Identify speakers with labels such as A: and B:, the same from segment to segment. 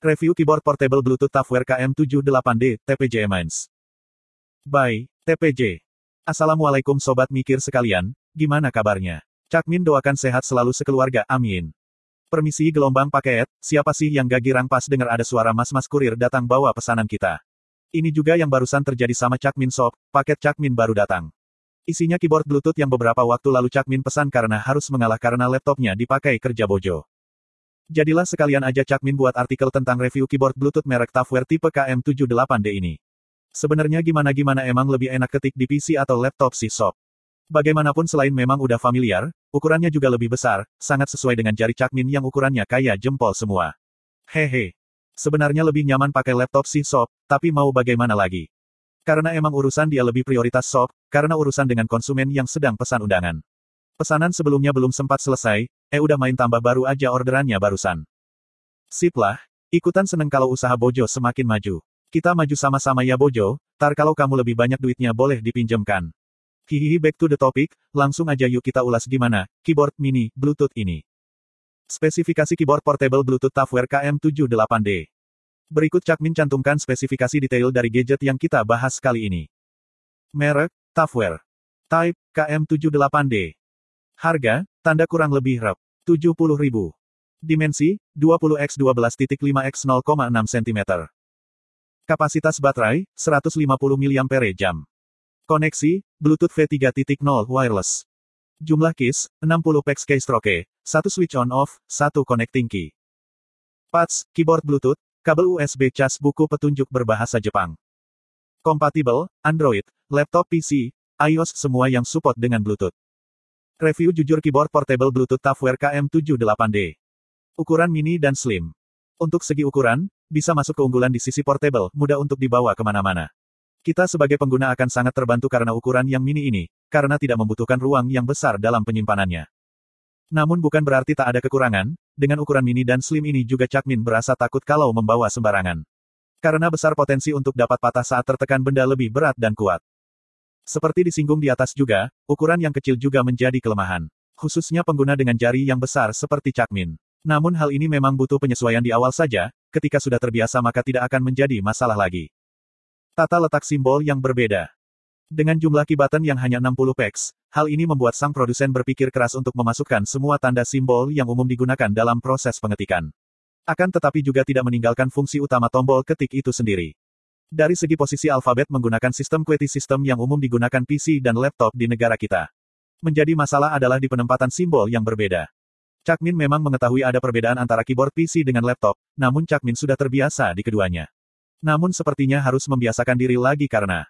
A: Review Keyboard Portable Bluetooth Tafware KM78D, TPJ Minds. By, TPJ. Assalamualaikum Sobat Mikir sekalian, gimana kabarnya? Cak Min doakan sehat selalu sekeluarga, amin. Permisi gelombang paket, siapa sih yang gak girang pas dengar ada suara mas-mas kurir datang bawa pesanan kita? Ini juga yang barusan terjadi sama Cak Min Shop, paket Cak Min baru datang. Isinya keyboard Bluetooth yang beberapa waktu lalu Cak Min pesan karena harus mengalah karena laptopnya dipakai kerja bojo. Jadilah sekalian aja Cak Min buat artikel tentang review keyboard Bluetooth merek Tafware tipe KM78D ini. Sebenarnya gimana-gimana emang lebih enak ketik di PC atau laptop sih sob. Bagaimanapun selain memang udah familiar, ukurannya juga lebih besar, sangat sesuai dengan jari Cak Min yang ukurannya kayak jempol semua. Hehe. Sebenarnya lebih nyaman pakai laptop sih sob, tapi mau bagaimana lagi. Karena emang urusan dia lebih prioritas sob, karena urusan dengan konsumen yang sedang pesan undangan. Pesanan sebelumnya belum sempat selesai, Eh udah main tambah baru aja orderannya barusan. Sip lah, ikutan seneng kalau usaha Bojo semakin maju. Kita maju sama-sama ya Bojo, tar kalau kamu lebih banyak duitnya boleh dipinjemkan. Hihihi back to the topic, langsung aja yuk kita ulas gimana, keyboard mini, Bluetooth ini. Spesifikasi keyboard portable Bluetooth Tafware KM78D. Berikut Cak Min cantumkan spesifikasi detail dari gadget yang kita bahas kali ini. Merek, Tafware. Type, KM78D. Harga, tanda kurang lebih rep. 70.000. Dimensi, 20x12.5x 0,6 cm. Kapasitas baterai, 150 mAh. Koneksi, Bluetooth V3.0 wireless. Jumlah keys, 60 packs keystroke, 1 switch on off, 1 connecting key. Pads, keyboard Bluetooth, kabel USB cas buku petunjuk berbahasa Jepang. Kompatibel, Android, laptop PC, iOS semua yang support dengan Bluetooth. Review jujur keyboard portable Bluetooth Tafware KM78D. Ukuran mini dan slim. Untuk segi ukuran, bisa masuk keunggulan di sisi portable, mudah untuk dibawa ke mana-mana. Kita sebagai pengguna akan sangat terbantu karena ukuran yang mini ini, karena tidak membutuhkan ruang yang besar dalam penyimpanannya. Namun bukan berarti tak ada kekurangan, dengan ukuran mini dan slim ini juga Cakmin berasa takut kalau membawa sembarangan. Karena besar potensi untuk dapat patah saat tertekan benda lebih berat dan kuat. Seperti disinggung di atas juga, ukuran yang kecil juga menjadi kelemahan. Khususnya pengguna dengan jari yang besar seperti Cakmin. Namun hal ini memang butuh penyesuaian di awal saja, ketika sudah terbiasa maka tidak akan menjadi masalah lagi. Tata letak simbol yang berbeda. Dengan jumlah kibatan yang hanya 60 peks, hal ini membuat sang produsen berpikir keras untuk memasukkan semua tanda simbol yang umum digunakan dalam proses pengetikan. Akan tetapi juga tidak meninggalkan fungsi utama tombol ketik itu sendiri. Dari segi posisi alfabet menggunakan sistem QWERTY sistem yang umum digunakan PC dan laptop di negara kita. Menjadi masalah adalah di penempatan simbol yang berbeda. Cakmin memang mengetahui ada perbedaan antara keyboard PC dengan laptop, namun Cakmin sudah terbiasa di keduanya. Namun sepertinya harus membiasakan diri lagi karena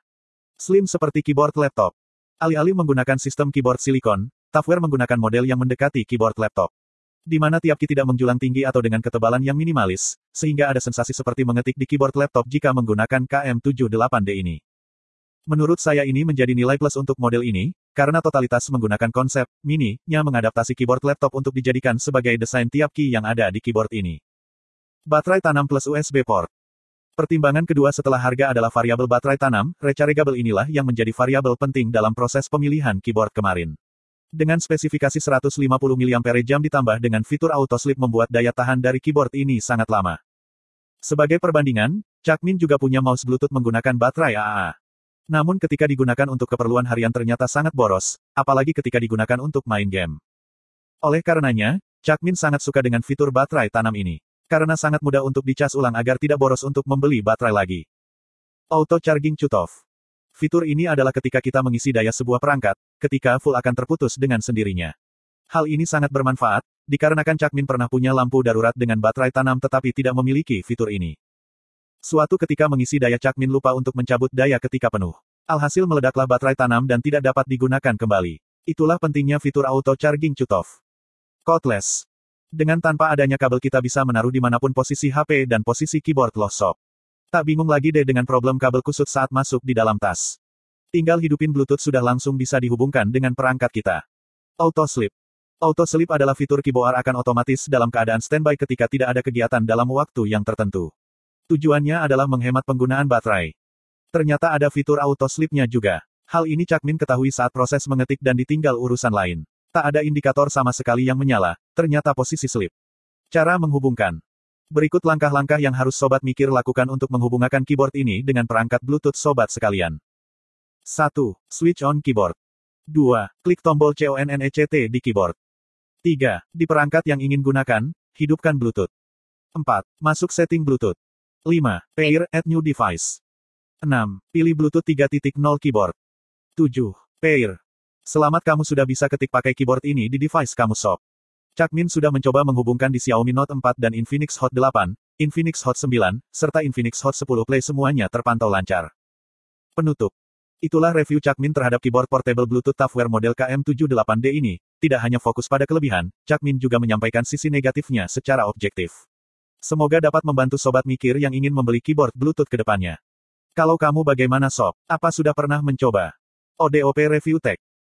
A: slim seperti keyboard laptop. Alih-alih menggunakan sistem keyboard silikon, Tafware menggunakan model yang mendekati keyboard laptop di mana tiap key tidak menjulang tinggi atau dengan ketebalan yang minimalis, sehingga ada sensasi seperti mengetik di keyboard laptop jika menggunakan KM78D ini. Menurut saya ini menjadi nilai plus untuk model ini, karena totalitas menggunakan konsep mini-nya mengadaptasi keyboard laptop untuk dijadikan sebagai desain tiap key yang ada di keyboard ini. Baterai tanam plus USB port. Pertimbangan kedua setelah harga adalah variabel baterai tanam, rechargeable inilah yang menjadi variabel penting dalam proses pemilihan keyboard kemarin. Dengan spesifikasi 150 mAh ditambah dengan fitur auto sleep membuat daya tahan dari keyboard ini sangat lama. Sebagai perbandingan, Cakmin juga punya mouse Bluetooth menggunakan baterai AAA. Namun ketika digunakan untuk keperluan harian ternyata sangat boros, apalagi ketika digunakan untuk main game. Oleh karenanya, Cakmin sangat suka dengan fitur baterai tanam ini. Karena sangat mudah untuk dicas ulang agar tidak boros untuk membeli baterai lagi. Auto Charging Cutoff Fitur ini adalah ketika kita mengisi daya sebuah perangkat, ketika full akan terputus dengan sendirinya. Hal ini sangat bermanfaat, dikarenakan Cakmin pernah punya lampu darurat dengan baterai tanam tetapi tidak memiliki fitur ini. Suatu ketika mengisi daya Cakmin lupa untuk mencabut daya ketika penuh. Alhasil meledaklah baterai tanam dan tidak dapat digunakan kembali. Itulah pentingnya fitur auto charging cutoff. Codeless. Dengan tanpa adanya kabel kita bisa menaruh di mana pun posisi HP dan posisi keyboard shop. Tak bingung lagi deh dengan problem kabel kusut saat masuk di dalam tas. Tinggal hidupin Bluetooth sudah langsung bisa dihubungkan dengan perangkat kita. Auto Sleep. Auto Sleep adalah fitur keyboard akan otomatis dalam keadaan standby ketika tidak ada kegiatan dalam waktu yang tertentu. Tujuannya adalah menghemat penggunaan baterai. Ternyata ada fitur auto sleep-nya juga. Hal ini Cakmin ketahui saat proses mengetik dan ditinggal urusan lain. Tak ada indikator sama sekali yang menyala, ternyata posisi sleep. Cara menghubungkan. Berikut langkah-langkah yang harus Sobat Mikir lakukan untuk menghubungkan keyboard ini dengan perangkat Bluetooth Sobat sekalian. 1. Switch on keyboard. 2. Klik tombol CONNECT di keyboard. 3. Di perangkat yang ingin gunakan, hidupkan Bluetooth. 4. Masuk setting Bluetooth. 5. Pair add new device. 6. Pilih Bluetooth 3.0 keyboard. 7. Pair. Selamat kamu sudah bisa ketik pakai keyboard ini di device kamu sob. Chakmin sudah mencoba menghubungkan di Xiaomi Note 4 dan Infinix Hot 8, Infinix Hot 9, serta Infinix Hot 10 Play semuanya terpantau lancar. Penutup. Itulah review Chakmin terhadap keyboard portable Bluetooth Toughwear model KM78D ini. Tidak hanya fokus pada kelebihan, Chakmin juga menyampaikan sisi negatifnya secara objektif. Semoga dapat membantu sobat mikir yang ingin membeli keyboard Bluetooth ke depannya. Kalau kamu bagaimana sob? Apa sudah pernah mencoba? ODOP Review Tech